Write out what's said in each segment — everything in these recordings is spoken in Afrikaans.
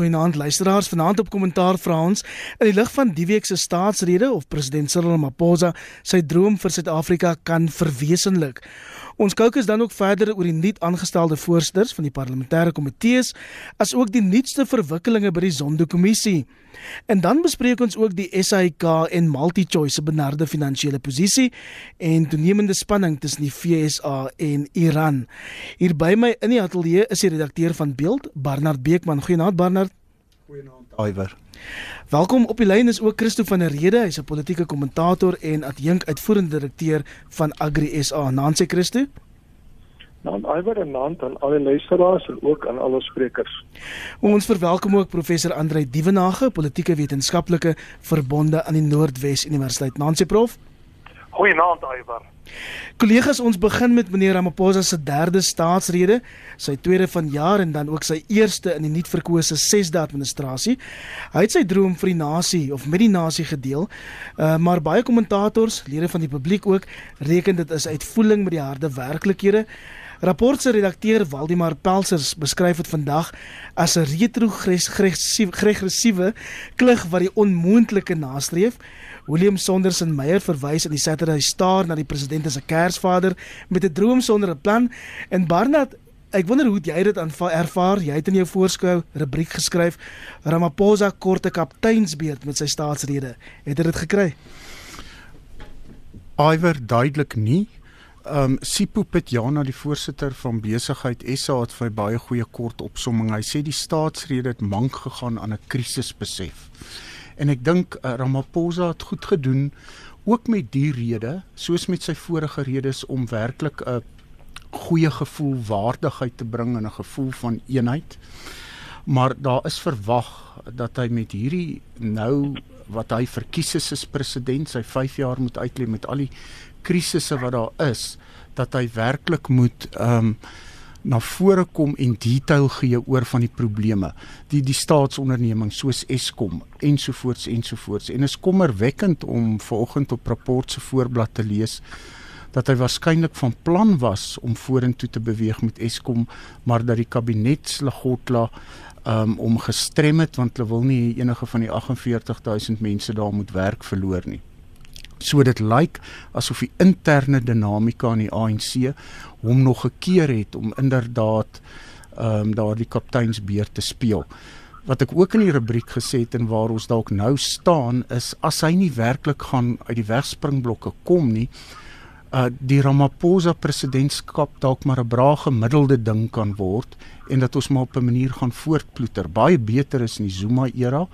Goeienaand luisteraars. Vanaand op kommentaar vra ons in die lig van die week se staatsrede of president Cyril Ramaphosa sy droom vir Suid-Afrika kan verwesenlik. Ons kyk is dan ook verder oor die nuut aangestelde voorsitters van die parlementêre komitees as ook die nuutste verwikkelinge by die Zondo-kommissie. En dan bespreek ons ook die SAIK en MultiChoice se benarde finansiële posisie en toenemende spanning tussen die FSA en Iran. Hier by my in die ateljee is die redakteur van Beeld, Barnard Beekman. Goeienaand Barnard. Goeienaand Iwer. Welkom op die lyn is ook Christo van der Rede. Hy's 'n politieke kommentator en adjunk uitvoerende direkteur van Agri SA. Nancy Christo. Dan Iwer en Nant aan al die luisteraars en ook aan al ons sprekers. Ons verwelkom ook professor Andrei Dievenage, politieke wetenskaplike verbonde aan die Noordwes Universiteit. Nancy prof. Goeienaand Iwer. Kollegas, ons begin met meneer Ramaphosa se derde staatsrede, sy tweede van jaar en dan ook sy eerste in die nuut verkose 6de administrasie. Hy het sy droom vir die nasie of met die nasie gedeel, uh, maar baie kommentators, lede van die publiek ook, reken dit is uitvoering met die harde werklikhede. Rapport se redakteur Waldemar Pelsers beskryf dit vandag as 'n retrogressiewe klug wat die onmoontlike nastreef. William Saunders en Meyer verwys in die Saturday Star na die president as 'n kersvader met 'n droom sonder 'n plan. En Barnard, ek wonder hoe jy dit ervaar. Jy het in jou voorskou rubriek geskryf Ramaphosa korte kapteinsbeurt met sy staatsrede. Het jy dit gekry? Iwer duidelik nie. Um, Sipho Pitjana die voorsitter van besigheid SA het vir baie goeie kort opsomming. Hy sê die staatsrede het mank gegaan aan 'n krisisbesef. En ek dink uh, Ramaphosa het goed gedoen ook met die rede, soos met sy vorige redes om werklik 'n goeie gevoel waardigheid te bring en 'n gevoel van eenheid. Maar daar is verwag dat hy met hierdie nou wat hy verkies is as president, sy 5 jaar moet uitlê met al die krisisse wat daar is, dat hy werklik moet ehm um, na vore kom en detail gee oor van die probleme die die staatsondernemings soos Eskom ensovoorts ensovoorts. En is kommerwekkend om vanoggend op rapport se voorblad te lees dat hy waarskynlik van plan was om vorentoe te beweeg met Eskom maar dat die kabinetslegotla um, om gestrem het want hulle wil nie enige van die 48000 mense daar moet werk verloor nie So dit lyk asof die interne dinamika in die ANC hom nog gekeer het om inderdaad ehm um, daardie kapteinsbeer te speel. Wat ek ook in die rubriek gesê het en waar ons dalk nou staan is as hy nie werklik gaan uit die wegspringblokke kom nie, uh die Ramaphosa presidentskap dalk maar 'n braa gemiddelde ding kan word en dat ons maar op 'n manier gaan voortploeter. Baie beter is in die Zuma era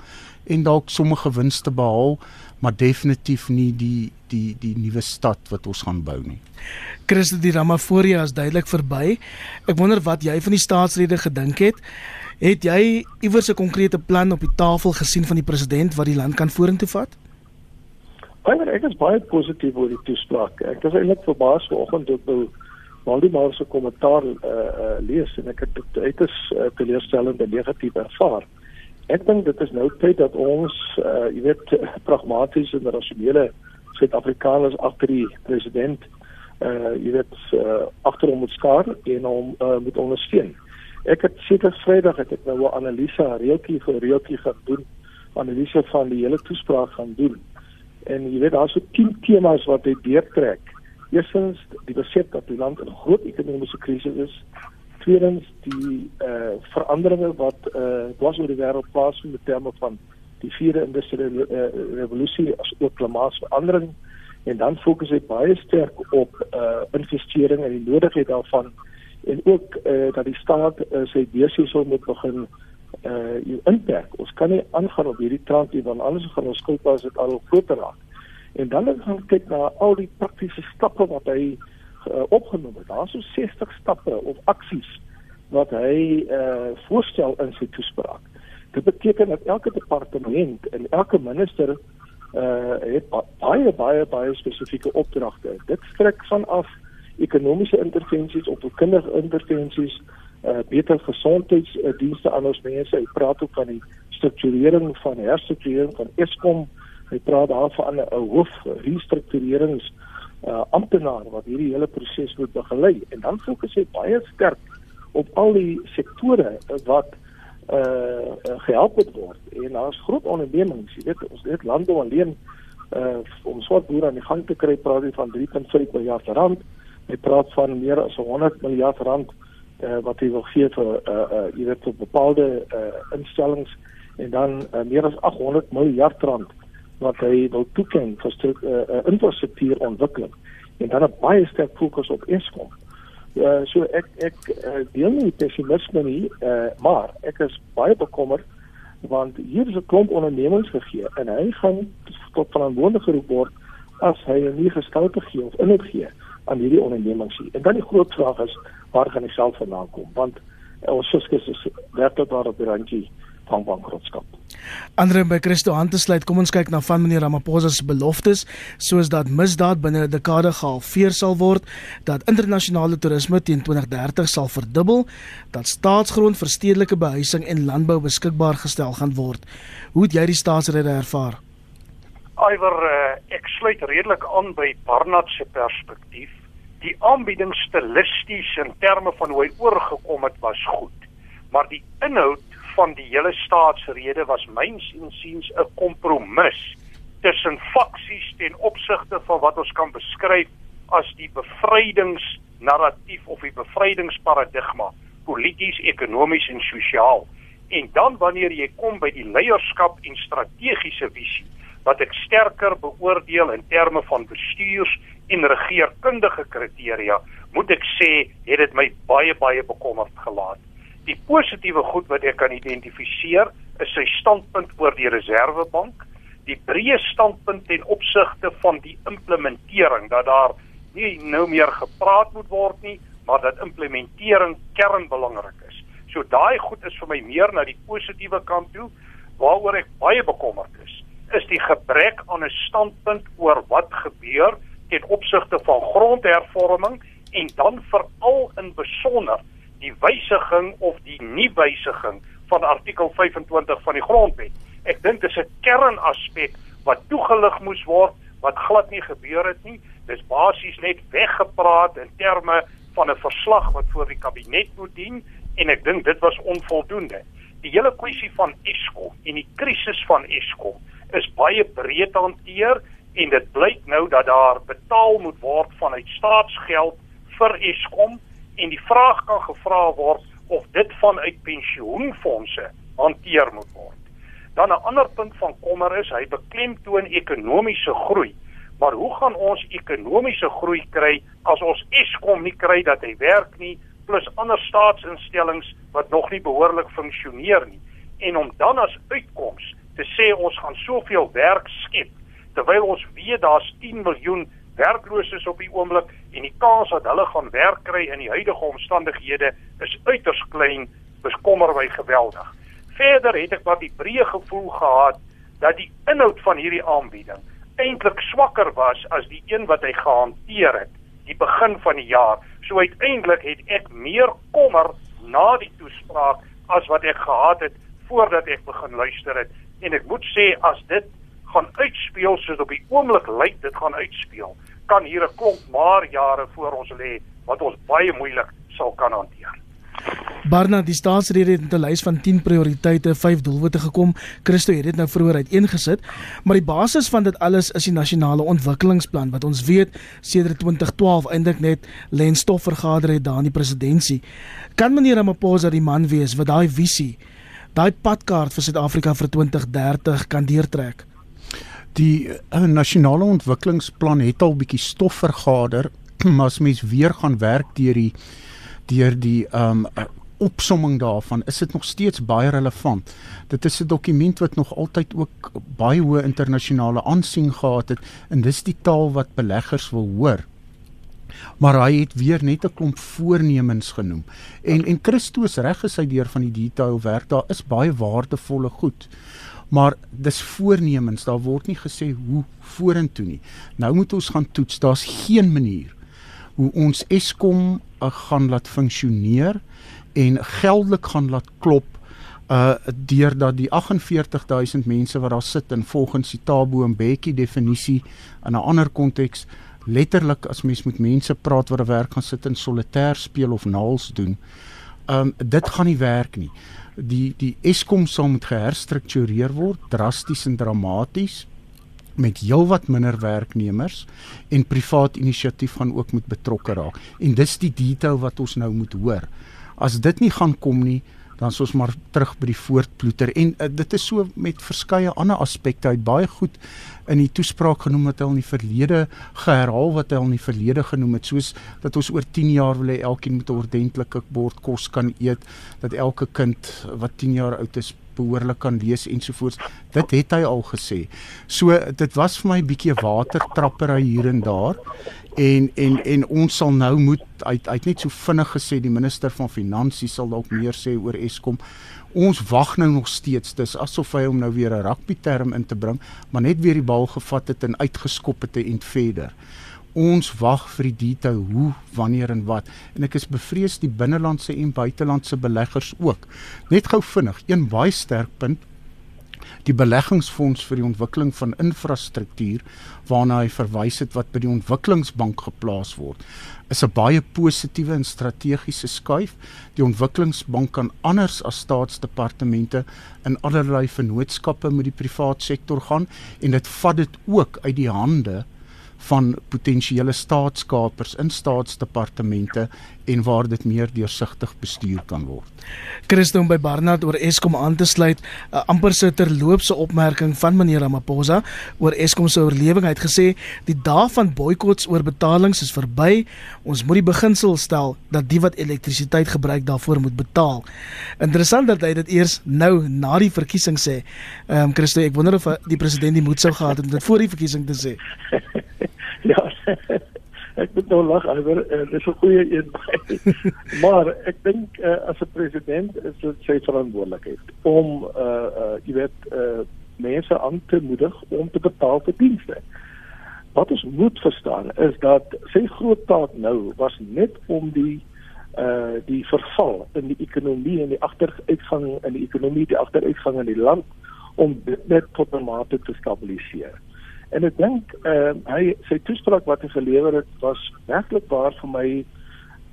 en dalk sommige winste behaal maar definitief nie die die die nuwe stad wat ons gaan bou nie. Christus die Ramaphosa is duidelik verby. Ek wonder wat jy van die staatsrede gedink het. Het jy iewers 'n konkrete plan op die tafel gesien van die president wat die land kan vorentoe vat? Ek ek is baie positief oor die toespraak. Ek was eintlik verbaas vanoggend toe ek nou Waldemar se kommentaar uh, uh, lees en ek het dit uiters uh, teleurstellend en negatief ervaar. Ek dink dit is nou tyd dat ons uh jy weet pragmaties en rasionele Suid-Afrikaners agter die president uh jy weet uh, agter hom moet skaar en hom uh, moet ondersteun. Ek het seker Vrydag het ek nou 'n analise reeltjie vir reeltjie gaan doen, analise van die hele toespraak gaan doen. En jy weet daar's so 10 temas wat hy deurtrek. Eerstens die besef dat die land in 'n groot ekonomiese krisis is tweedens die eh uh, veranderinge wat eh uh, was oor die wêreld plaasvind met terme van die vierde industriële uh, revolusie as ook klimaatsverandering en dan fokus hy baie sterk op eh uh, investering en die nodigheid daarvan en ook eh uh, dat die staat uh, sy besigheid moet begin eh uh, jou inperk. Ons kan nie aangaan op hierdie trant nie want anders gaan ons skuldpas dit al groter raak. En dan gaan kyk na al die praktiese stappe wat hy uh, opgenoem het. Daar's so 60 stappe of aksies wat hy uh, voorstel in sy toespraak. Dit beteken dat elke departement en elke minister uh het baie baie baie spesifieke opdragte. Dit strek vanaf ekonomiese intervensies op kinderlike intervensies, uh beter gesondheidsdienste aan ons mense. Hy praat ook van die strukturering van herstrukturering van Eskom. Hy praat daarvan 'n hoof restrukturerings uh uh, amptenaar wat hierdie hele proses moet begelei en dan fokus hy baie sterk op al die sektore wat uh gehelp word. En daar's groot ondernemings, jy weet, ons het landbou alleen uh om swart boere aan die gang te kry, praat jy van 3.5 miljard rand. Jy praat van meer as 100 miljard rand uh wat jy wil gee vir uh uh jy weet vir bepaalde uh instellings en dan uh, meer as 800 miljard rand wat hy wil toeken vir stuk uh, infrastruktuurontwikkeling en dan 'n baie sterk fokus op Eskom. So ek ek uh, deel nie pessimisme nie, uh, maar ek is baie bekommerd want hier is 'n klomp ondernemings gegee en hy gaan tot verantwoordelik geroep word as hy nie gestalte gee of inhoud gee aan hierdie ondernemings nie. En dan die groot vraag is waar gaan hy self vandaan kom? Want uh, ons fiskus is werklik daar op die randjie van bankrotskap. Andre by Christo aan te sluit, kom ons kyk na van meneer Ramaphosa se beloftes, soos dat misdaad binne 'n dekade gehalveer sal word, dat internasionale toerisme teen 2030 sal verdubbel, dat staatsgrond vir stedelike behuising en landbou beskikbaar gestel gaan word. Hoe het jy die staatsrede ervaar? Iwer, uh, ek sluit redelik aan by Barnard se perspektief. Die aanbieding stilisties in terme van hoe hy oorgekom het was goed, maar die inhoud van die hele staatsrede was myns insiens 'n kompromis tussen faksies ten opsigte van wat ons kan beskryf as die bevrydingsnarratief of die bevrydingsparadigma polities, ekonomies en sosiaal. En dan wanneer jy kom by die leierskap en strategiese visie wat ek sterker beoordeel in terme van bestuurs en regeringskundige kriteria, moet ek sê, het dit my baie baie bekommerd gelaat. Die positiewe goed wat ek kan identifiseer is sy standpunt oor die Reserwebank, die breë standpunt ten opsigte van die implementering dat daar nie nou meer gepraat moet word nie, maar dat implementering kernbelangrik is. So daai goed is vir my meer na die positiewe kant toe waaroor ek baie bekommerd is. Is die gebrek aan 'n standpunt oor wat gebeur ten opsigte van grondhervorming en dan veral in besonder die wysiging of die nie wysiging van artikel 25 van die grondwet. Ek dink dit is 'n kernaspek wat toegelig moes word wat glad nie gebeur het nie. Dis basies net weggepraat in terme van 'n verslag wat voor die kabinet moet dien en ek dink dit was onvoldoende. Die hele kwessie van Eskom en die krisis van Eskom is baie breed hanteer en dit blyk nou dat daar betaal moet word vanuit staatsgeld vir Eskom en die vraag kan gevra word of dit vanuit pensioenfonde hanteer moet word. Dan 'n ander punt van kommer is hy beklemtoon ekonomiese groei. Maar hoe gaan ons ekonomiese groei kry as ons Eskom nie kry dat hy werk nie plus ander staatsinstellings wat nog nie behoorlik funksioneer nie en om dan as uitkoms te sê ons gaan soveel werk skep terwyl ons weet daar's 10 miljoen werklooses op die oomblik en die kans dat hulle gaan werk kry in die huidige omstandighede is uiters klein, bekommer my geweldig. Verder het ek wat die breë gevoel gehad dat die inhoud van hierdie aanbieding eintlik swakker was as die een wat hy gehanteer het die begin van die jaar. So uiteindelik het ek meer kommer na die toespraak as wat ek gehad het voordat ek begin luister het en ek moet sê as dit gaan uitspeel soos op die oomblik lyk dit gaan uitspeel kan hier 'n klomp maar jare voor ons lê wat ons baie moeilik sal kan hanteer. Barna, die staatsrede het 'n lys van 10 prioriteite, 5 doelwitte gekom. Christo het dit nou vroeër uiteengesit, maar die basis van dit alles is die nasionale ontwikkelingsplan wat ons weet sedert 2012 eintlik net lê in stofvergader het daar in die presidentskap. Kan meneer Ramaphosa die man wees wat daai visie, daai padkaart vir Suid-Afrika vir 2030 kan deurtrek? Die uh, nasionale ontwikkelingsplan het al bietjie stof vergader maar as mens weer gaan werk deur die deur die um opsomming daarvan is dit nog steeds baie relevant. Dit is 'n dokument wat nog altyd ook baie hoë internasionale aansien gehad het en dis die taal wat beleggers wil hoor. Maar hy het weer net 'n klomp voornemens genoem. En en Christus reg is hy deur van die detail werk. Daar is baie waardevolle goed maar dis voornemens daar word nie gesê hoe vorentoe nie nou moet ons gaan toets daar's geen manier hoe ons Eskom uh, gaan laat funksioneer en geldelik gaan laat klop uh deurdat die 48000 mense wat daar sit in volgens die Tabo en Bekkie definisie in 'n ander konteks letterlik as mens met mense praat wat 'n werk gaan sit in solitêr speel of naals doen. Um dit gaan nie werk nie Die die Eskom sal moet geherstruktureer word drasties en dramaties met heelwat minder werknemers en privaat inisiatief gaan ook moet betrokke raak. En dis die detail wat ons nou moet hoor. As dit nie gaan kom nie, dan is ons maar terug by die voortploeter. En uh, dit is so met verskeie ander aspekte. Uit baie goed in die toespraak genoem wat hy al in die verlede geherhaal wat hy al in die verlede genoem het. Soos dat ons oor 10 jaar wil hê elkeen moet 'n ordentlike bord kos kan eet. Dat elke kind wat 10 jaar oud is behoorlik kan lees ensovoorts. Dit het hy al gesê. So dit was vir my 'n bietjie watertrappery hier en daar. En en en ons sal nou moet uit uit net so vinnig gesê die minister van finansies sal dalk meer sê oor Eskom. Ons wag nou nog steeds. Dis asof hy hom nou weer 'n rugby term in te bring maar net weer die bal gevat het en uitgeskop het en verder ons wag vir die detail hoe wanneer en wat. En ek is bevrees die binnelandse en buitelandse beleggers ook. Net gou vinnig een baie sterk punt. Die beleggingsfonds vir die ontwikkeling van infrastruktuur waarna hy verwys het wat by die ontwikkelingsbank geplaas word is 'n baie positiewe en strategiese skuif. Die ontwikkelingsbank kan anders as staatsdepartemente in allerlei vennootskappe met die privaat sektor gaan en dit vat dit ook uit die hande van potensiële staatskapers in staatsdepartemente en waar dit meer deursigtig bestuur kan word. Christo by Barnard oor Eskom aan te sluit, 'n amper se terloopse opmerking van meneer Ramaphosa oor Eskom se oorlewing. Hy het gesê die dae van boikots oor betalings is verby. Ons moet die beginsel stel dat die wat elektrisiteit gebruik daarvoor moet betaal. Interessant dat hy dit eers nou na die verkiesing sê. Ehm um, Christo, ek wonder of die president die moed sou gehad het om dit voor die verkiesing te sê. ja. ek moet nou lag oor uh, dis 'n goeie een. maar ek dink uh, as 'n president is dit sy verantwoordelikheid om uh uh jy weet uh mense aan te moedig om te betaal vir dienste. Wat ons moet verstaan is dat sy groot taak nou was net om die uh die verval in die ekonomie en die agteruitgang in die ekonomie, die agteruitgang in die land om dit net tot 'n mate te stabiliseer. En ek dink uh, hy sy toespraak wat hy gelewer het was werklik waar vir my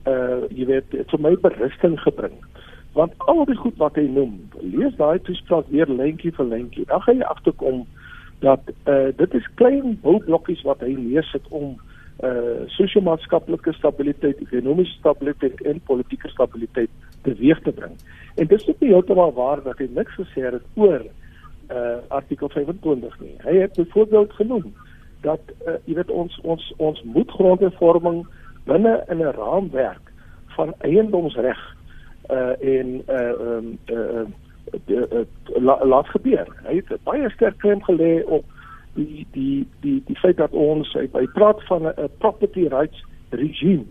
uh jy weet vir my berusting gebring. Want al die goed wat hy noem, lees daai toespraak weer lentjie vir lentjie. Dan gaan jy agterkom dat uh dit is klein boublokkies wat hy neersit om uh sosio-maatskaplike stabiliteit, ekonomiese stabiliteit en politieke stabiliteit teweeg te bring. En dis nie heeltemal waar dat hy niks gesê het oor uh artikel 25 nie. Hy het byvoorbeeld genoem dat uh, jy weet ons ons ons moet grondhervorming binne in 'n raamwerk van eiendomsreg uh en uh um uh, uh, uh la, laat gebeur. Hy het baie sterk klem gelê op die die die die feit dat ons hy, hy praat van 'n property rights regime.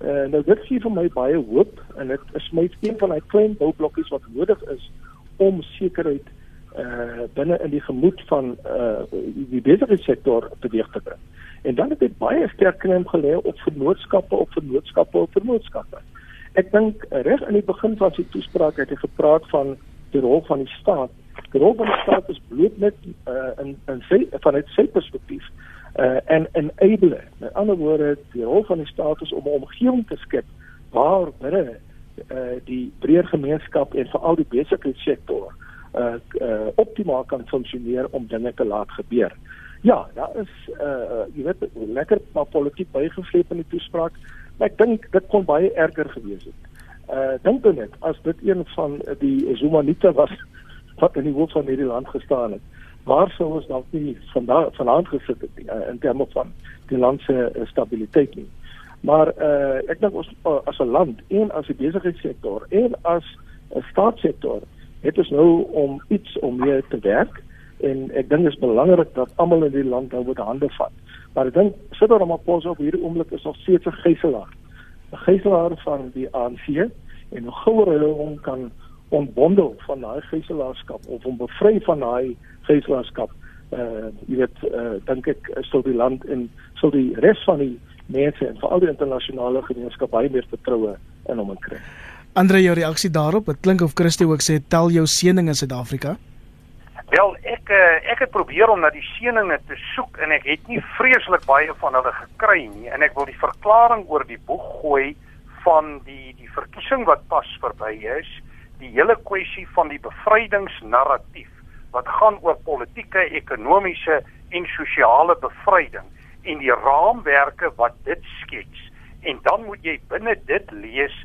Uh nou dit gee vir my baie hoop en dit is my een van daai klein boublokkies wat nodig is om sekerheid uh binne in die gemoed van uh die besigheidssektor beweeg te bring. En dan het dit baie sterk klem gelê op vennootskappe, op vennootskappe, op vennootskappe. Ek dink reg in die begin van sy toespraak het hy gepraat van die rol van die staat. Die rol van die staat is bloot net uh in in sy vanuit sy perspektief uh en enable. Met ander woorde, die rol van die staat is om 'n omgewing te skep waar binne uh die breër gemeenskap en veral die besigheidssektor uh, uh optimaal kan funksioneer om dinge te laat gebeur. Ja, daar is uh jy weet lekker maar politiek bygevleep in die toespraak, maar ek dink dit kon baie erger gewees het. Uh dink dan net as dit een van die Zumanite was wat in die hoof van hierdie land gestaan het. Waar sou ons dalk nie vandag vanaand gesit het uh, in terme van die land se uh, stabiliteit nie. Maar uh ek dink ons uh, as 'n land en as 'n besigheidssektor en as 'n staatssektor het ons nou om iets om mee te werk en ek dink dit is belangrik dat almal in die land nou met hande vat. Maar ek dink sit daar maar pos op hierdie oomblik is nog steeds 'n gijslaer. 'n Gijslaer van die ANC en hoe gouer hulle hom kan ontbondel van daai gijslaerskap of hom bevry van daai gijslaerskap uh jy weet uh dink ek sal die land en sal die res van die mense en veral die internasionale gemeenskap baie meer vertroue in hom kry. Andre jou reaksie daarop, dit klink of Christie ook sê tel jou seëning in Suid-Afrika. Wel, ek eh, ek het probeer om na die seëninge te soek en ek het nie vreeslik baie van hulle gekry nie en ek wil die verklaring oor die boeg gooi van die die verkiesing wat pas verby is die hele kwessie van die bevrydingsnarratief wat gaan oor politieke, ekonomiese en sosiale bevryding en die raamwerke wat dit skets. En dan moet jy binne dit lees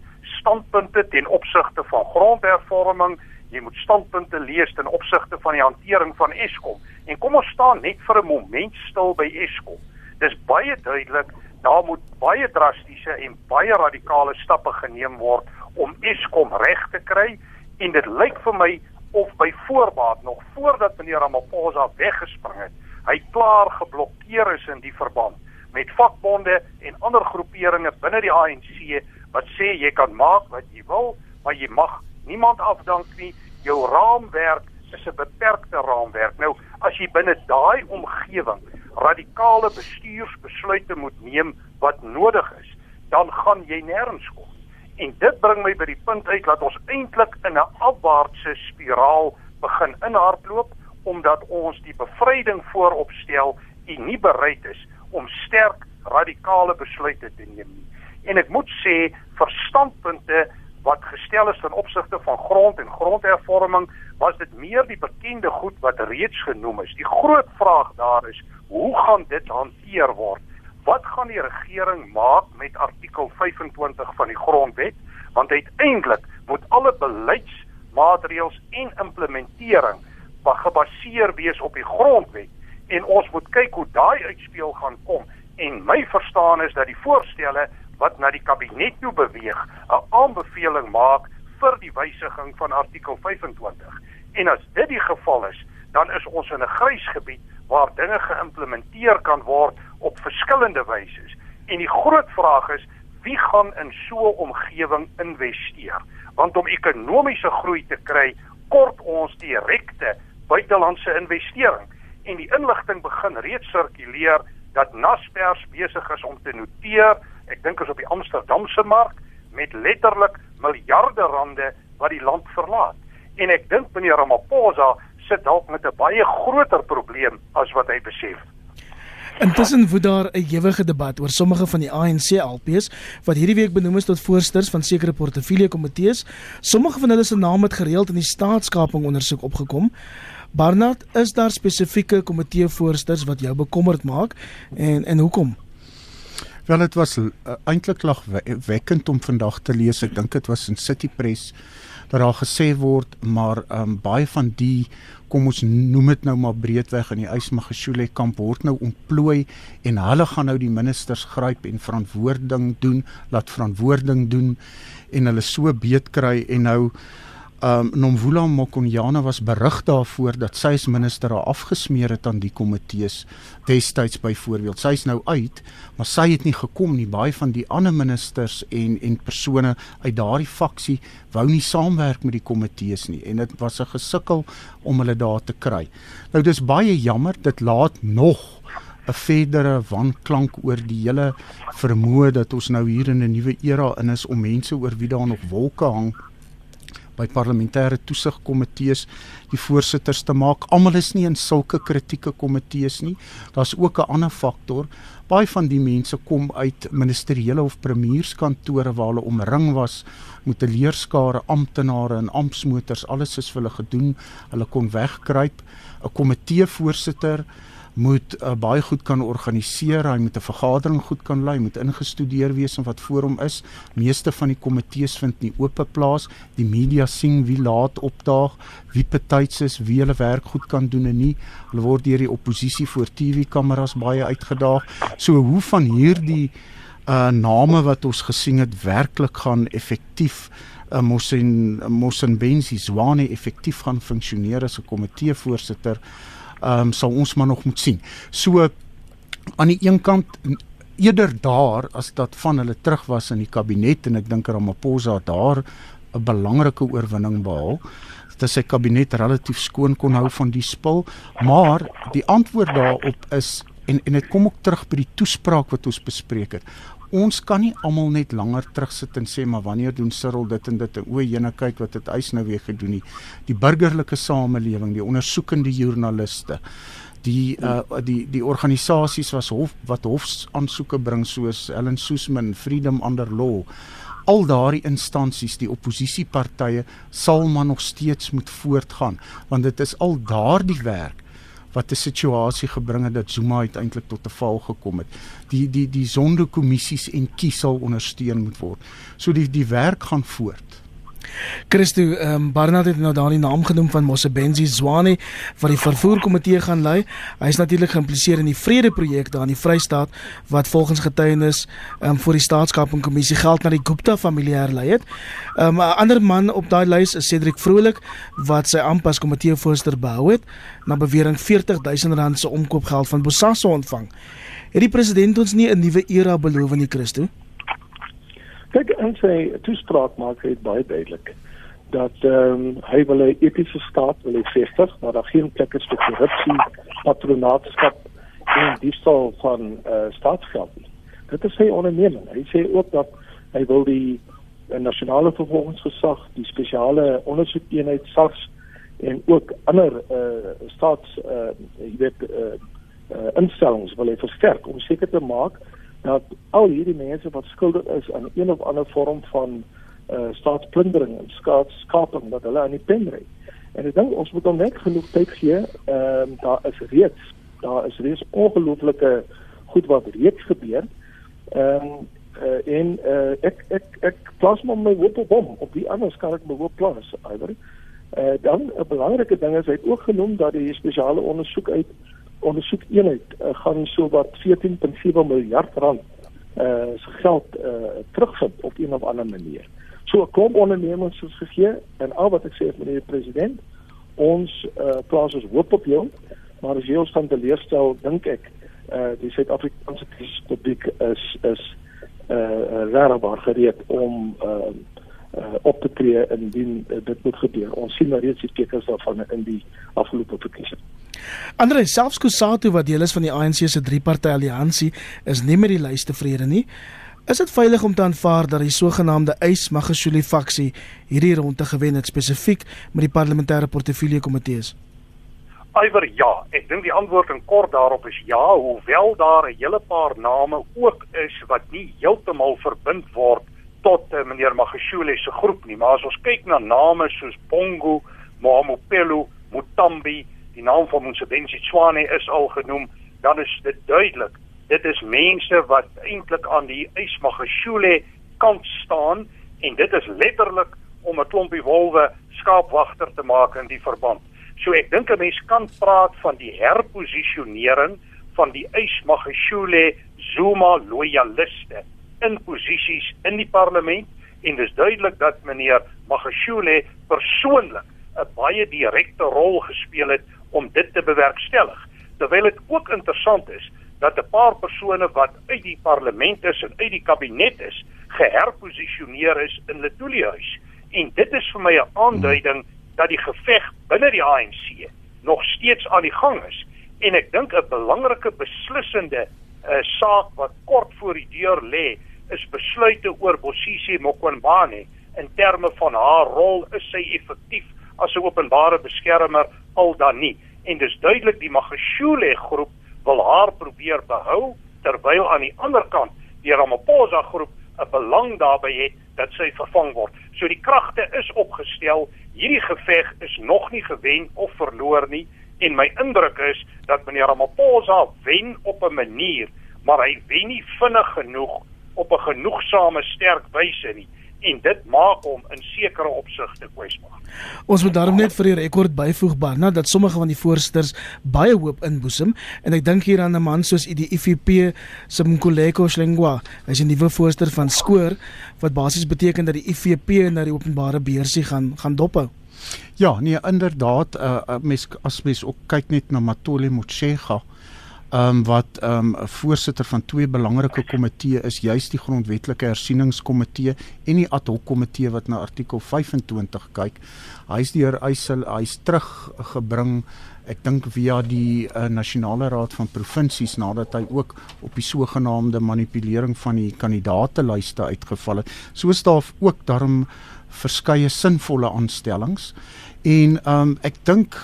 standpunte ten opsigte van grondhervorming, jy moet standpunte lees ten opsigte van die hantering van Eskom. En kom ons staan net vir 'n oomblik stil by Eskom. Dis baie duidelik daar moet baie drastiese en baie radikale stappe geneem word om Eskom reg te kry en dit lyk vir my of by voorbaat nog voordat meneer Ramaphosa weggespring het, hy klaar geblokkeer is in die verband met vakbonde en ander groeperinge binne die ANC wat sê jy kan maak wat jy wil, maar jy mag niemand afdank nie. Jou raamwerk is 'n beperkte raamwerk. Nou, as jy binne daai omgewing radikale bestuursbesluite moet neem wat nodig is, dan gaan jy nêrens kom. En dit bring my by die punt uit dat ons eintlik in 'n afwaartse spiraal begin inhardloop omdat ons die bevryding vooropstel en nie bereid is om sterk radikale besluite te neem nie. En ek moet sê verstandpunte wat gestel is ten opsigte van grond en grondhervorming was dit meer die bekende goed wat reeds genoem is. Die groot vraag daar is, hoe gaan dit hanteer word? Wat gaan die regering maak met artikel 25 van die grondwet? Want uiteindelik moet alle beleidsmaatreëls en implementering gebaseer wees op die grondwet en ons moet kyk hoe daai uitspeel gaan kom en my verstaan is dat die voorstelle wat na die kabinet toe beweeg 'n aanbeveling maak vir die wysiging van artikel 25 en as dit die geval is dan is ons in 'n grys gebied waar dinge geïmplementeer kan word op verskillende wyse en die groot vraag is wie gaan in so 'n omgewing investeer? Want om ekonomiese groei te kry kort ons direkte buitelandse investering. En die inligting begin reeds sirkuleer dat Naspers besig is om te noteer, ek dink is op die Amsterdamse mark met letterlik miljarde rande wat die land verlaat. En ek dink meneer Ramaphosa sit dalk met 'n baie groter probleem as wat hy besef. Intussen woed daar 'n ewige debat oor sommige van die ANC LPs wat hierdie week benoem is tot voorsters van sekere portefeulje komitees. Sommige van hulle se name het gereeld in die staatskaping ondersoek opgekom. Barnard, is daar spesifieke komiteevoorsters wat jou bekommerd maak en en hoekom? Wel dit was uh, eintlik lag wekkend om vandag te lees. Ek dink dit was in City Press dat daar gesê word maar um, baie van die kom ons noem dit nou maar breedweg in die Ysmagashule kamp word nou ontplooi en hulle gaan nou die ministers gryp en verantwoording doen, laat verantwoording doen en hulle so beet kry en nou um Nomvula Mokonyane was berig daarvoor dat sy as minister haar afgesmeer het aan die komitees destyds byvoorbeeld. Sy's nou uit, maar sy het nie gekom nie. Baie van die ander ministers en en persone uit daardie faksie wou nie saamwerk met die komitees nie en dit was 'n gesukkel om hulle daar te kry. Nou dis baie jammer, dit laat nog 'n verdere wanklank oor die hele vermoë dat ons nou hier in 'n nuwe era in is om mense oor wie daar nog wolke hang by parlementêre toesigkomitees die voorsitters te maak. Almal is nie in sulke kritieke komitees nie. Daar's ook 'n ander faktor. Baie van die mense kom uit ministeriële of premierskantore waar hulle omring was met 'n leerskare amptenare en amptsmotors. Alles is vir hulle gedoen. Hulle kon wegkruip. 'n Komitee voorsitter moet uh, baie goed kan organiseer, hy moet 'n vergadering goed kan lei, moet ingestudeer wees en wat voor hom is. Meeste van die komitees vind nie oop plaas. Die media sien wie laat opdaag, wie betyds is, wie hulle werk goed kan doen en nie. Hulle word deur die oppositie voor TV-kameras baie uitgedaag. So hoe van hierdie uh name wat ons gesien het werklik gaan effektief uh, mos en mos en Benzi Zwane effektief gaan funksioneer as 'n komitee voorsitter ehm um, sal ons maar nog moet sien. So aan die een kant eerder daar as dat van hulle terug was in die kabinet en ek dink Ramaphosa daar 'n belangrike oorwinning behaal dat sy kabinet relatief skoon kon hou van die spul, maar die antwoord daarop is en en dit kom ook terug by die toespraak wat ons bespreek het ons kan nie almal net langer terugsit en sê maar wanneer doen Cyril dit en dit en o, jene kyk wat het eis nou weer gedoen nie. Die burgerlike samelewing, die ondersoekende joernaliste, die uh die die organisasies was hof wat hofsaansoeke bring soos Ellen Soosman, Freedom Under Law al daardie instansies, die oppositiepartye sal maar nog steeds moet voortgaan want dit is al daardie werk wat 'n situasie gebring het dat Zuma uiteindelik tot 'n val gekom het. Die die die sondekommissies en kies sal ondersteun moet word. So die die werk gaan voort. Christo, ehm um, Barnard het nou daardie naam genoem van Mosebenzi Zwane wat die vervoerkomitee gaan lei. Hy is natuurlik geïmpliseer in die vredeprojek daar in die Vrystaat wat volgens getuienis ehm um, vir die staatskapingkommissie geld na die Gupta familie herlei het. Ehm um, 'n ander man op daai lys is Cedric Vrolik wat sy amp as komiteevoorsitter behou het na bewering 40000 rand se omkoopgeld van Bosaso ontvang. Het die president ons nie 'n nuwe era beloof in die Christo? Kyk, in sy toespraak maak hy baie duidelik dat ehm um, hy wil 'n etiese staat wil vestig, maar daar geen plek is vir korrupsie, patronaatskap en diefstal van eh uh, staatsgeld. Dit is sy onderneming. Hy sê ook dat hy wil die uh, nasionale vervolgingsgesag, die spesiale ondersoekeenheid SARS en ook ander eh uh, staats eh uh, jy weet eh uh, uh, instellings wil hy versterk om seker te maak dat al hierdie mense wat skuldig is aan een of ander vorm van uh staatsplundering en skaatskaping dat hulle aan die pen ry. En ek dink ons moet hom net genoeg tyd gee. Ehm uh, daar is reeds daar is reeds ongelooflike goed wat reeds gebeur. Ehm um, uh, en uh, ek ek ek plaas my hoop op hom op die anders kan ek my hoop plaas iwer. Uh, dan 'n belangrike ding is hy het ook genoem dat die spesiale ondersoek uit ondersoekeenheid uh, gaan so wat 14.7 miljard rand uh se geld uh terugvind op een of ander manier. So 'n klomp ondernemings is gegee en al wat ek sê is meneer president, ons uh plaas ons hoop op jou, maar as jy ons kan teleurstel, dink ek uh die Suid-Afrikaanse publiek is is uh regbaar gereed om uh uh op te tree indien uh, dit moet gebeur. Ons sien nou reeds die tekens daarvan in die afgelope verkiesing. Andre selfs Kusatu wat deel is van die ANC se drie-party alliansie is nie met die lys tevrede nie. Is dit veilig om te aanvaar dat die sogenaamde Ys Magashule faksie hierdie ronde gewen het spesifiek met die parlementêre portefeulje komitees? Iwer ja, ek dink die antwoord in kort daarop is ja, hoewel daar 'n hele paar name ook is wat nie heeltemal verbind word tot uh, meneer Magashule se groep nie, maar as ons kyk na name soos Bongo, Mohamopelo, Mutambi, die naam van Msebenzi Tswane is al genoem, dan is dit duidelik. Dit is mense wat eintlik aan die Ysmagashule kant staan en dit is letterlik om 'n klompie wolwe skaapwagter te maak in die verband. So ek dink 'n mens kan praat van die herposisionering van die Ysmagashule Zuma loyaliste in posisies in die parlement en dis duidelik dat meneer Magashule persoonlik 'n baie direkte rol gespeel het om dit te bewerkstellig. Terwyl dit ook interessant is dat 'n paar persone wat uit die parlement is en uit die kabinet is, geherposisioneer is in Letuli huis. En dit is vir my 'n aanduiding dat die geveg binne die ANC nog steeds aan die gang is. En ek dink 'n belangrike beslissende uh, saak wat kort voor die deur lê, is besluite oor Bosisi Mokwanbane in terme van haar rol is sy effektief as 'n openbare beskermer al dan nie en dis duidelik die Magashule groep wil haar probeer behou terwyl aan die ander kant die Ramaphosa groep 'n belang daarbey het dat sy vervang word. So die kragte is opgestel. Hierdie geveg is nog nie gewen of verloor nie en my indruk is dat meneer Ramaphosa wen op 'n manier, maar hy wen nie vinnig genoeg op 'n genoegsame sterk wyse nie en dit maak hom in sekere opsigte kwesbaar. Ons moet daarom net vir die rekord byvoeg Barna dat sommige van die voorsters baie hoop inboesem en ek dink hier aan 'n man soos die IFP se Mkoleko Shlengwa, is 'n nuwe voorster van Skoor wat basies beteken dat die IFP na die openbare beursie gaan gaan dophou. Ja, nee, inderdaad, uh, uh, mes as mens ook kyk net na Matole Motshega, ehm um, wat ehm um, voorsitter van twee belangrike komitee is, juis die grondwetlike hersieningskomitee en die ad hoc komitee wat na artikel 25 kyk. Hy's deur hy's hy's teruggebring ek dink via die uh, nasionale raad van provinsies nadat hy ook op die sogenaamde manipulering van die kandidaatelyste uitgeval het. Soos daar ook daarom verskeie sinvolle aanstellings. En um, ek dink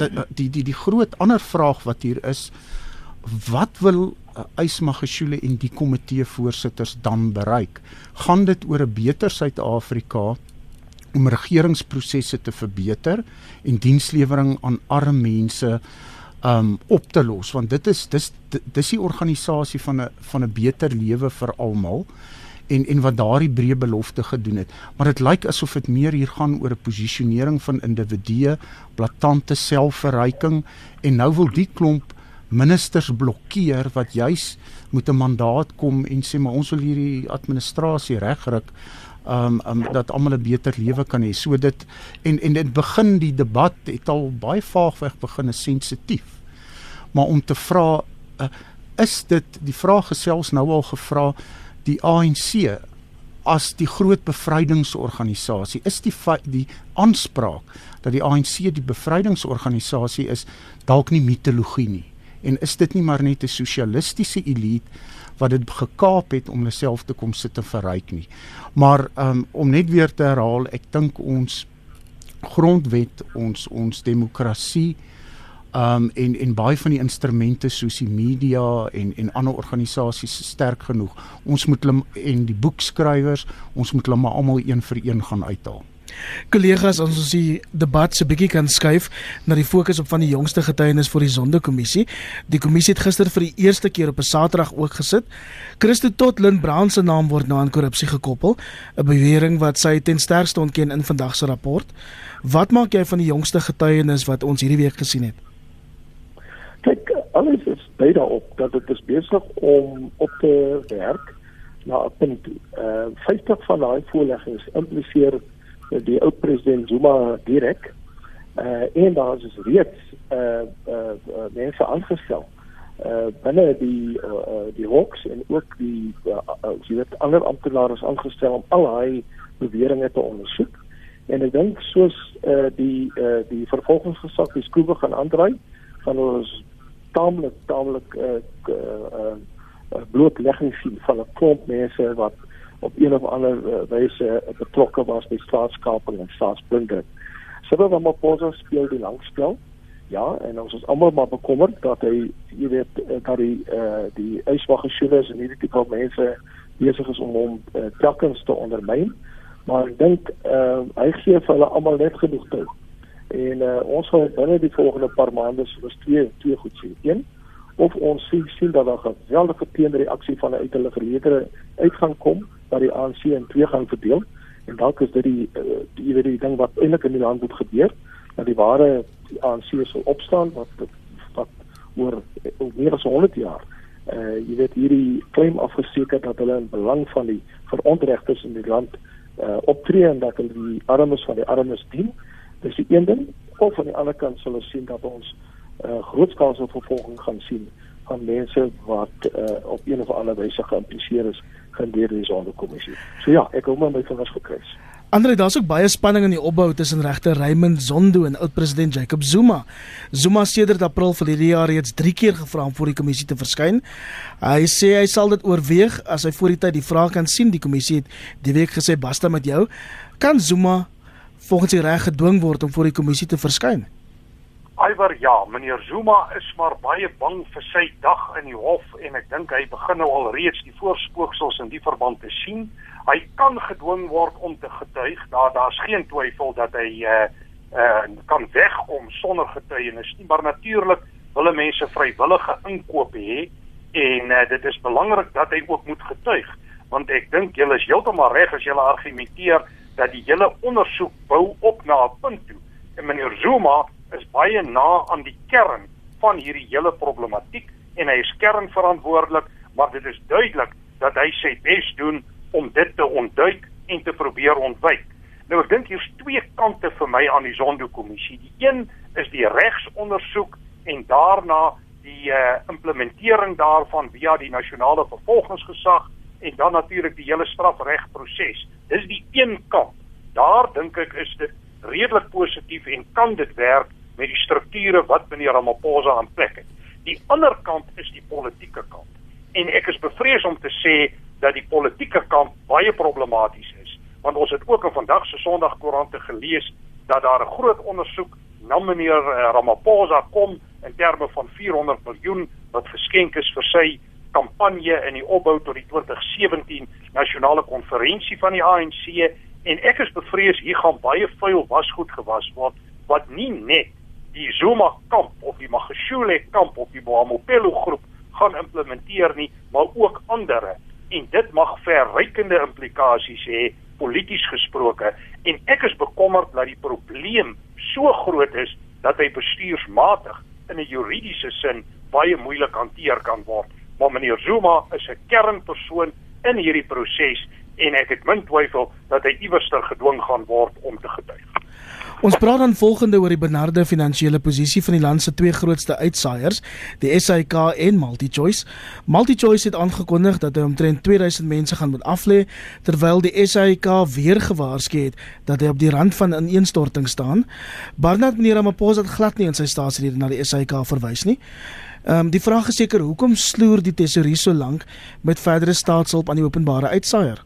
die, die die die groot ander vraag wat hier is wat wil Ysmagashule en die komitee voorsitters dan bereik? Gaan dit oor 'n beter Suid-Afrika om regeringsprosesse te verbeter en dienslewering aan arme mense um op te los? Want dit is dis dis die organisasie van 'n van 'n beter lewe vir almal en en wat daardie breë belofte gedoen het maar dit lyk asof dit meer hier gaan oor 'n posisionering van individue blaatante selfverryking en nou wil die klomp ministers blokkeer wat juis moet 'n mandaat kom en sê maar ons wil hierdie administrasie regryk um um dat almal 'n beter lewe kan hê. So dit en en dit begin die debat het al baie vaagweg begin is sensitief. Maar om te vra uh, is dit die vraag gesels nou al gevra die ANC as die groot bevrydingsorganisasie is die die aanspraak dat die ANC die bevrydingsorganisasie is dalk nie mitologie nie en is dit nie maar net 'n sosialistiese elite wat dit gekaap het om hulle self te kom sit en verryk nie. Maar um, om net weer te herhaal, ek dink ons grondwet, ons ons demokrasie um en en baie van die instrumente soos die media en en ander organisasies sterk genoeg. Ons moet hulle en die boekskrywers, ons moet hulle maar almal een vir een gaan uithaal. Kollegas, ons ons die debat se bietjie kan skuif na die fokus op van die jongste getuienis vir die Sondekommissie. Die kommissie het gister vir die eerste keer op 'n Saterdag ook gesit. Christo tot Lynn Brown se naam word nou aan korrupsie gekoppel, 'n bewering wat sy ten sterkste ontken in vandag se rapport. Wat maak jy van die jongste getuienis wat ons hierdie week gesien het? Kyk, alles is baie daarop dat dit is besig om op te werk na 'n punt. Uh 50 van daai voorleggings impliseer die ou president Zuma direk uh en daar is reeds uh uh, uh mense aangestel uh binne die uh, uh die hoeks en ook die uh, uh, jy weet ander amptenare is aangestel om al daai beweringe te ondersoek en ek dink soos uh die uh die vervolgingsgesag die skroewe gaan aandry van ons taamlik taamlik uh, uh, uh blootlegging sien van 'n klomp mense wat op een of ander uh, wyse betrokke was by staatskaping en staatsplundering. Cyril Ramaphosa speel die langspel. Ja, en ons is almal maar bekommerd dat hy jy weet eh, dat eh uh, die uitwaggeskule en hierdie tipe mense besig is om hom uh, telkens te ondermyn. Maar ek dink eh uh, hy gee vir hulle almal net genoeg tyd. En uh, ons gaan binne die volgende paar maande soos twee twee goed sien. Een of ons sien sien dat daar 'n geweldige teenreaksie van uit hulle verlede uitgang kom dat die ANC in twee gaan verdeel en dalk is dit die uh, die weet die ding wat eintlik in die land moet gebeur dat die ware die ANC sal opstaan wat wat oor meer as 100 jaar uh, jy weet hierdie claim afgesteek dat hulle in belang van die verontregtes in die land uh, optree en dat hulle die armes van die armes dien dis die een ding of aan die ander kant sal ons sien dat ons eh uh, grootskaalse vervolging gaan sien van mense wat uh, op een of ander wyse geïmpliseer is gedeur die sondekommissie. So ja, ek hou my my vingers gekruis. Andre, daar's ook baie spanning in die opbou tussen regter Raymond Zondo en oud-president Jacob Zuma. Zuma sedert April verlede jaar reeds 3 keer gevra om voor die kommissie te verskyn. Hy sê hy sal dit oorweeg as hy voor die tyd die vraag kan sien. Die kommissie het die week gesê basta met jou. Kan Zuma volgens die reg gedwing word om voor die kommissie te verskyn? Iwer ja, meneer Zuma is maar baie bang vir sy dag in die hof en ek dink hy begin nou al reeds die voorspooksels in die verband te sien. Hy kan gedwing word om te getuig. Daar daar's geen twyfel dat hy uh uh kan wegkom sonder getuienis nie, maar natuurlik wil mense vrywillige inkoop hê en uh, dit is belangrik dat hy ook moet getuig want ek dink julle is heeltemal reg as julle argumenteer dat die hele ondersoek bou op na 'n punt toe. En meneer Zuma is baie na aan die kern van hierdie hele problematiek en hy is kernverantwoordelik, maar dit is duidelik dat hy sy bes doen om dit te ontduik en te probeer ontwyk. Nou ek dink hier's twee kante vir my aan die Zondo-kommissie. Die een is die regsondersoek en daarna die uh, implementering daarvan via die nasionale vervolgingsgesag en dan natuurlik die hele strafregproses. Dis die een kant. Daar dink ek is dit redelik positief en kan dit werk met die strukture wat meneer Ramaphosa aan plek het. Die ander kant is die politieke kant. En ek is bevrees om te sê dat die politieke kant baie problematies is, want ons het ook in vandag se Sondagkoerante gelees dat daar 'n groot ondersoek na meneer eh, Ramaphosa kom in terme van 400 miljoen wat geskenk is vir sy kampanje in die opbou tot die 2017 nasionale konferensie van die ANC en ek is bevrees hier gaan baie vuil wasgoed gewas word wat nie net die Zuma kamp of die Magashule kamp of die Boamopelo groep gaan implementeer nie maar ook ander en dit mag verrykende implikasies hê polities gesproke. En ek is bekommerd dat die probleem so groot is dat hy bestuursmatig in 'n juridiese sin baie moeilik hanteer kan word maar meneer Zuma is 'n kernpersoon in hierdie proses en ek het min twyfel dat hy iewerster gedwing gaan word om te getuig. Ons praat dan volgende oor die benarde finansiële posisie van die land se twee grootste uitsaaiers, die SAIK en MultiChoice. MultiChoice het aangekondig dat hy omtrent 2000 mense gaan moet aflê, terwyl die SAIK weer gewaarsku het dat hy op die rand van ineenstorting staan. Barnard meneer Ramaphosa het glad nie in sy staatsrede na die SAIK verwys nie. Ehm um, die vraag is seker hoekom sloer die tesourier so lank met verdere staatshulp aan die openbare uitsaaier?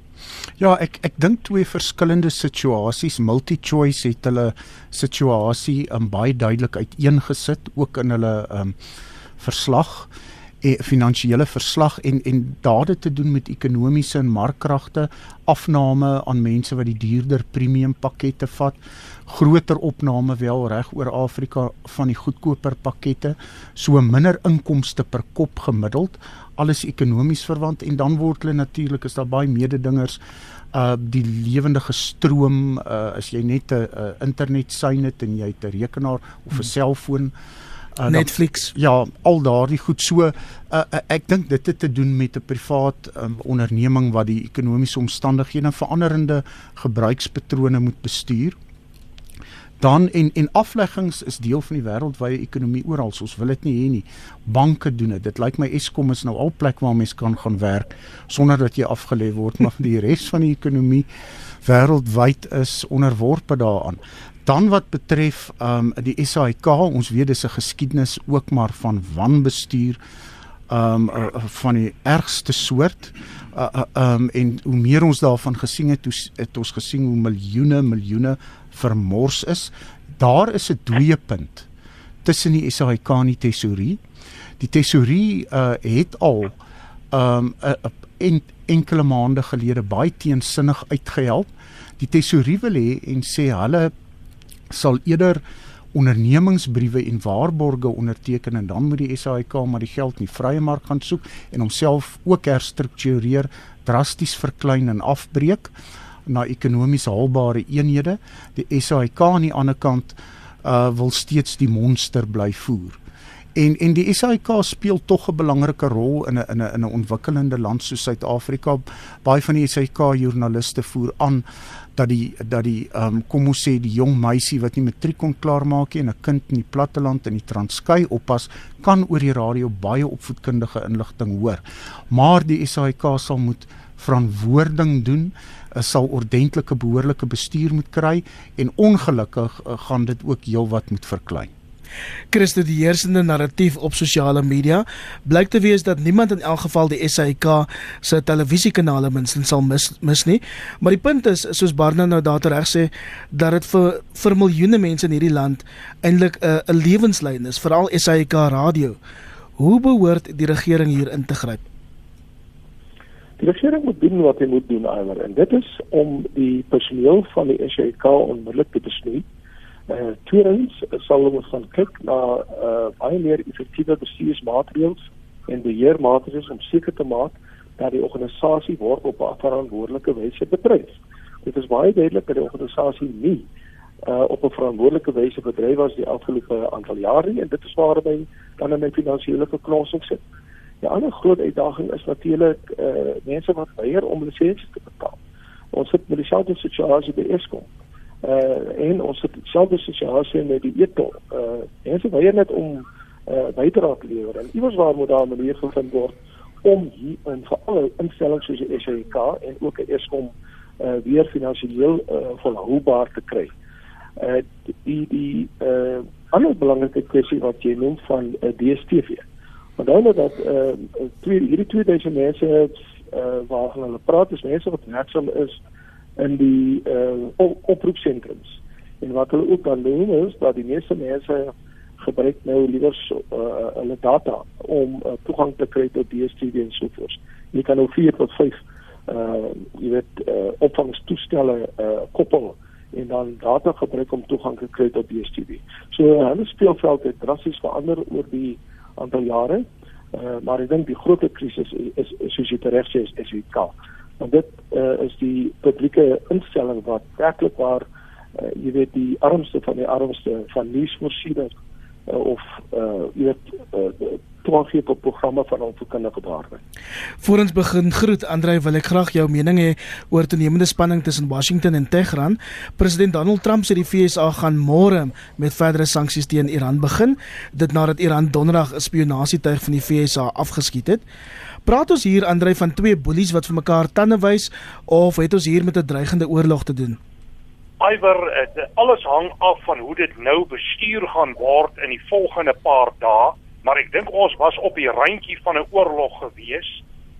Ja, ek ek dink twee verskillende situasies. MultiChoice het hulle situasie um, baie duidelik uiteengesit ook in hulle ehm um, verslag e finansiële verslag en en dade te doen met ekonomiese en markkragte, afname aan mense wat die duurder premium pakkette vat, groter opname wel reg oor Afrika van die goedkoper pakkette, so minder inkomste per kop gemiddeld, alles ekonomies verwant en dan word hulle natuurlik is daar baie mededingers uh die lewendige stroom uh as jy net 'n uh, internet sein het en jy het 'n rekenaar of 'n hmm. selfoon uh, Netflix. Dan, ja al daardie goed. So uh, uh, ek dink dit het te doen met 'n privaat um, onderneming wat die ekonomiese omstandighede en veranderende gebruikspatrone moet bestuur dan en en afleggings is deel van die wêreldwye ekonomie oral. Ons wil dit nie hê nie. Banke doen dit. Dit lyk my Eskom is nou al plek waar mense kan gaan werk sonder dat jy afgelê word, maar die res van die ekonomie wêreldwyd is onderworpe daaraan. Dan wat betref um die SAIK, ons weet dis 'n geskiedenis ook maar van wanbestuur um uh, van die ergste soort. Uh, uh, um en hoe meer ons daarvan gesien het, hoe het ons gesien hoe miljoene miljoene vermors is. Daar is 'n dooiepunt tussen die SAIK en die tesourie. Die tesourie uh, het al um uh, en enkele maande gelede baie teensinnig uitgehelp. Die tesourie wil hê en sê hulle sal eerder ondernemingsbriewe en waarborge onderteken en dan moet die SAIK maar die geld in die vrye mark gaan soek en homself ook herstruktureer, drasties verklein en afbreek na ekonomies haalbare eenhede. Die SAIK aan die ander kant uh wil steeds die monster bly voer. En en die SAIK speel tog 'n belangrike rol in 'n in 'n in 'n ontwikkelende land soos Suid-Afrika. Baie van die SAIK joernaliste voer aan dat die dat die ehm um, kom ons sê die jong meisie wat nie matriek kon klaarmaak nie en 'n kind in die platteland in die Transkei oppas kan oor die radio baie opvoedkundige inligting hoor. Maar die SAIK sal moet verantwoording doen sal ordentlike behoorlike bestuur moet kry en ongelukkig uh, gaan dit ook heelwat moet verklein. Christo die heersende narratief op sosiale media blyk te wees dat niemand in elk geval die SAK se televisiekanale minstens sal mis mis nie. Maar die punt is soos Barna nou daar reg sê dat dit vir vir miljoene mense in hierdie land eintlik 'n 'n lewenslyn is, veral SAK radio. Hoe behoort die regering hier in te gryp? Die regering moet doen wat hy moet doen Iwer en dit is om die personeel van die SAK onmiddellik te besnoei. Eh uh, tweedens sal ons gaan kyk na eh uh, baie meer effektiewe bestuursmaatreëls en beheermaatreëls om seker te maak dat die organisasie word op 'n verantwoordelike wyse bedryf. Dit is baie duidelik dat die organisasie nie uh op 'n verantwoordelike wyse bedryf was die afgelope aantal jare en dit is waar hy dan in 'n finansiële verknorsing sit. Die ander groot uitdaging is natuurlik eh uh, mense wat weier om lisensie te betaal. Ons het met dieselfde situasie by Eskom. Eh uh, en ons het dieselfde situasie met die etol. Eh uh, mense weier net om eh uh, bydrae te lewer en iewers waar moet daar 'n manier gevind word om hier in vir alle instellings soos die SAIK en ook Eskom eh uh, weer finansiëel eh uh, volhoubaar te kry. Eh uh, die die eh uh, ander belangrike kwessie wat jy noem van uh, DStv. Eh Onthou net dat eh uh, twee hierdie 2000 mense het eh uh, waarvan hulle praat is mense wat werksaam is in die eh uh, oproepsentrums. En wat hulle ook dan doen is dat die meeste mense gebruik nou liewer uh, hulle data om uh, toegang te kry tot DStv en so voort. Jy kan nou 4 tot 5 uh jy weet uh, opvangstoestelle uh koppel en dan data gebruik om toegang te kry tot DStv. So hulle speelveld het drassies verander oor die aantal jare. Uh maar ek dink die groot krisis is, soos jy reg sê is SWK. Want dit uh, is die publieke instelling wat werklik waar uh, jy weet die armste van die armste van nuusvoorsieners uh, of uh, jy weet uh, toegang gee tot programme van onverkundige waarde. Voor ons begin groet Andrei wil ek graag jou mening hê oor toenemende spanning tussen Washington en Teheran. President Donald Trump sê die VSA gaan môre met verdere sanksies teen Iran begin, dit nadat Iran donderdag 'n spionasietuig van die VSA afgeskiet het. Praat ons hier Andrei van twee boelies wat vir mekaar tande wys of het ons hier met 'n dreigende oorlog te doen? Iwer alles hang af van hoe dit nou bestuur gaan word in die volgende paar dae, maar ek dink ons was op die randjie van 'n oorlog gewees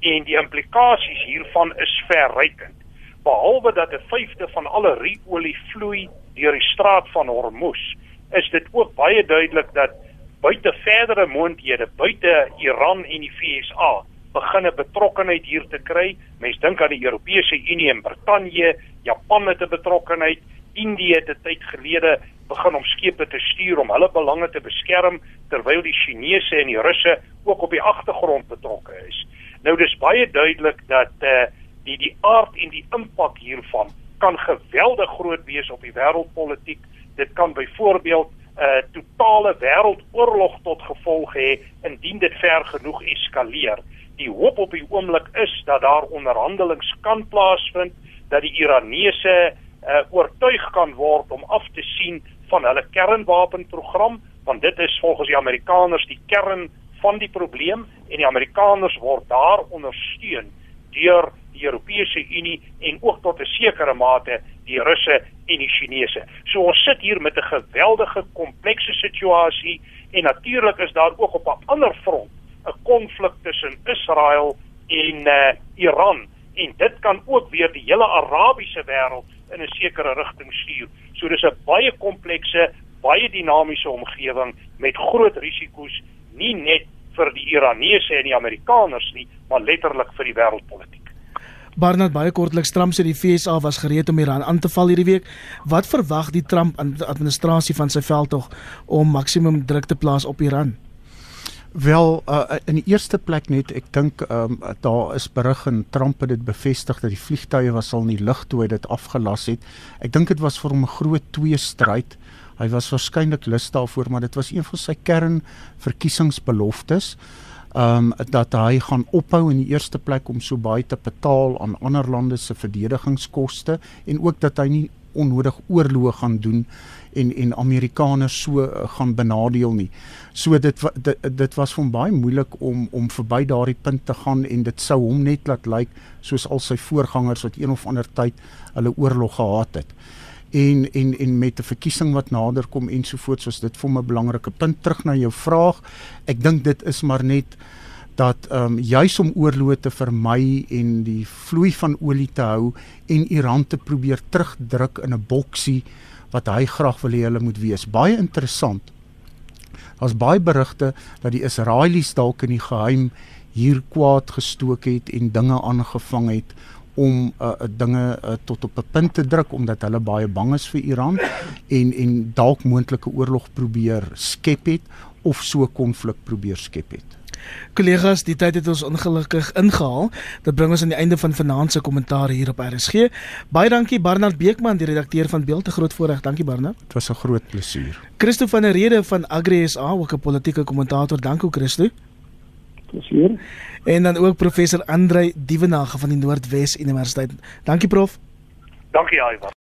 en die implikasies hiervan is verrykend. Behalwe dat 'n vyfde van alle ruolie vloei deur die straat van Hormuz, is dit ook baie duidelik dat buite verdere moontlikhede buite Iran en die VSA beginne betrokkenheid hier te kry. Mense dink aan die Europese Unie en Brittanje, Japan het 'n betrokkenheid, Indië het 'n tyd gelede begin om skepe te stuur om hulle belange te beskerm terwyl die Chinese en die Russe ook op die agtergrond betrokke is. Nou dis baie duidelik dat eh uh, die die aard en die impak hiervan kan geweldig groot wees op die wêreldpolitiek. Dit kan byvoorbeeld 'n uh, totale wêreldoorlog tot gevolg hê indien dit ver genoeg eskaleer die hoop op die oomblik is dat daar onderhandelings kan plaasvind dat die Iranese uh, oortuig kan word om af te sien van hulle kernwapenprogram want dit is volgens die Amerikaners die kern van die probleem en die Amerikaners word daar ondersteun deur die Europese Unie en ook tot 'n sekere mate die Russe en die Chinese. So ons sit hier met 'n geweldige komplekse situasie en natuurlik is daar ook op 'n ander front 'n konflik tussen Israel en uh, Iran en dit kan ook weer die hele Arabiese wêreld in 'n sekere rigting stuur. So dis 'n baie komplekse, baie dinamiese omgewing met groot risiko's nie net vir die Iranese en die Amerikaners nie, maar letterlik vir die wêreldpolitiek. Barnard baie kortliks Trump sê die FSA was gereed om Iran aan te val hierdie week. Wat verwag die Trump administrasie van sy veldtog om maksimum druk te plaas op Iran? Wel uh, in die eerste plek net ek dink um, daar is berig en Trump het dit bevestig dat die vliegtye was al in die lug toe hy dit afgelas het. Ek dink dit was vir hom 'n groot twee stryd. Hy was waarskynlik lus daarvoor maar dit was een van sy kern verkiesingsbeloftes. Ehm um, dat hy gaan ophou in die eerste plek om so baie te betaal aan ander lande se verdedigingskoste en ook dat hy nie onnodig oorloë gaan doen en en Amerikaners so uh, gaan benadeel nie. So dit, dit dit was vir hom baie moeilik om om verby daardie punt te gaan en dit sou hom net laat lyk soos al sy voorgangers wat een of ander tyd hulle oorlog gehad het. En en en met 'n verkiesing wat nader kom ensovoorts was dit vir hom 'n belangrike punt terug na jou vraag. Ek dink dit is maar net dat ehm um, juis om oorloë te vermy en die vloei van olie te hou en Iran te probeer terugdruk in 'n boksie wat hy graag wil hê hulle moet wees. Baie interessant. Daar's baie berigte dat die Israelies dalk in die geheim hier kwaad gestook het en dinge aangevang het om uh, dinge uh, tot op 'n punt te druk omdat hulle baie bang is vir Iran en en dalk moontlike oorlog probeer skep het of so konflik probeer skep het. Kollegas, die tyd het ons ongelukkig ingehaal. Dit bring ons aan die einde van vanaand se kommentaar hier op RSG. Baie dankie Barnard Beekman, die redakteur van Beeld te groot voorreg. Dankie Barnard. Dit was 'n groot plesier. Christo van der Rede van Agri SA, ook 'n politieke kommentator. Dankie Christo. Plesier. En dan ook professor Andrei Dievenage van die Noordwes Universiteit. Dankie prof. Dankie Ivan.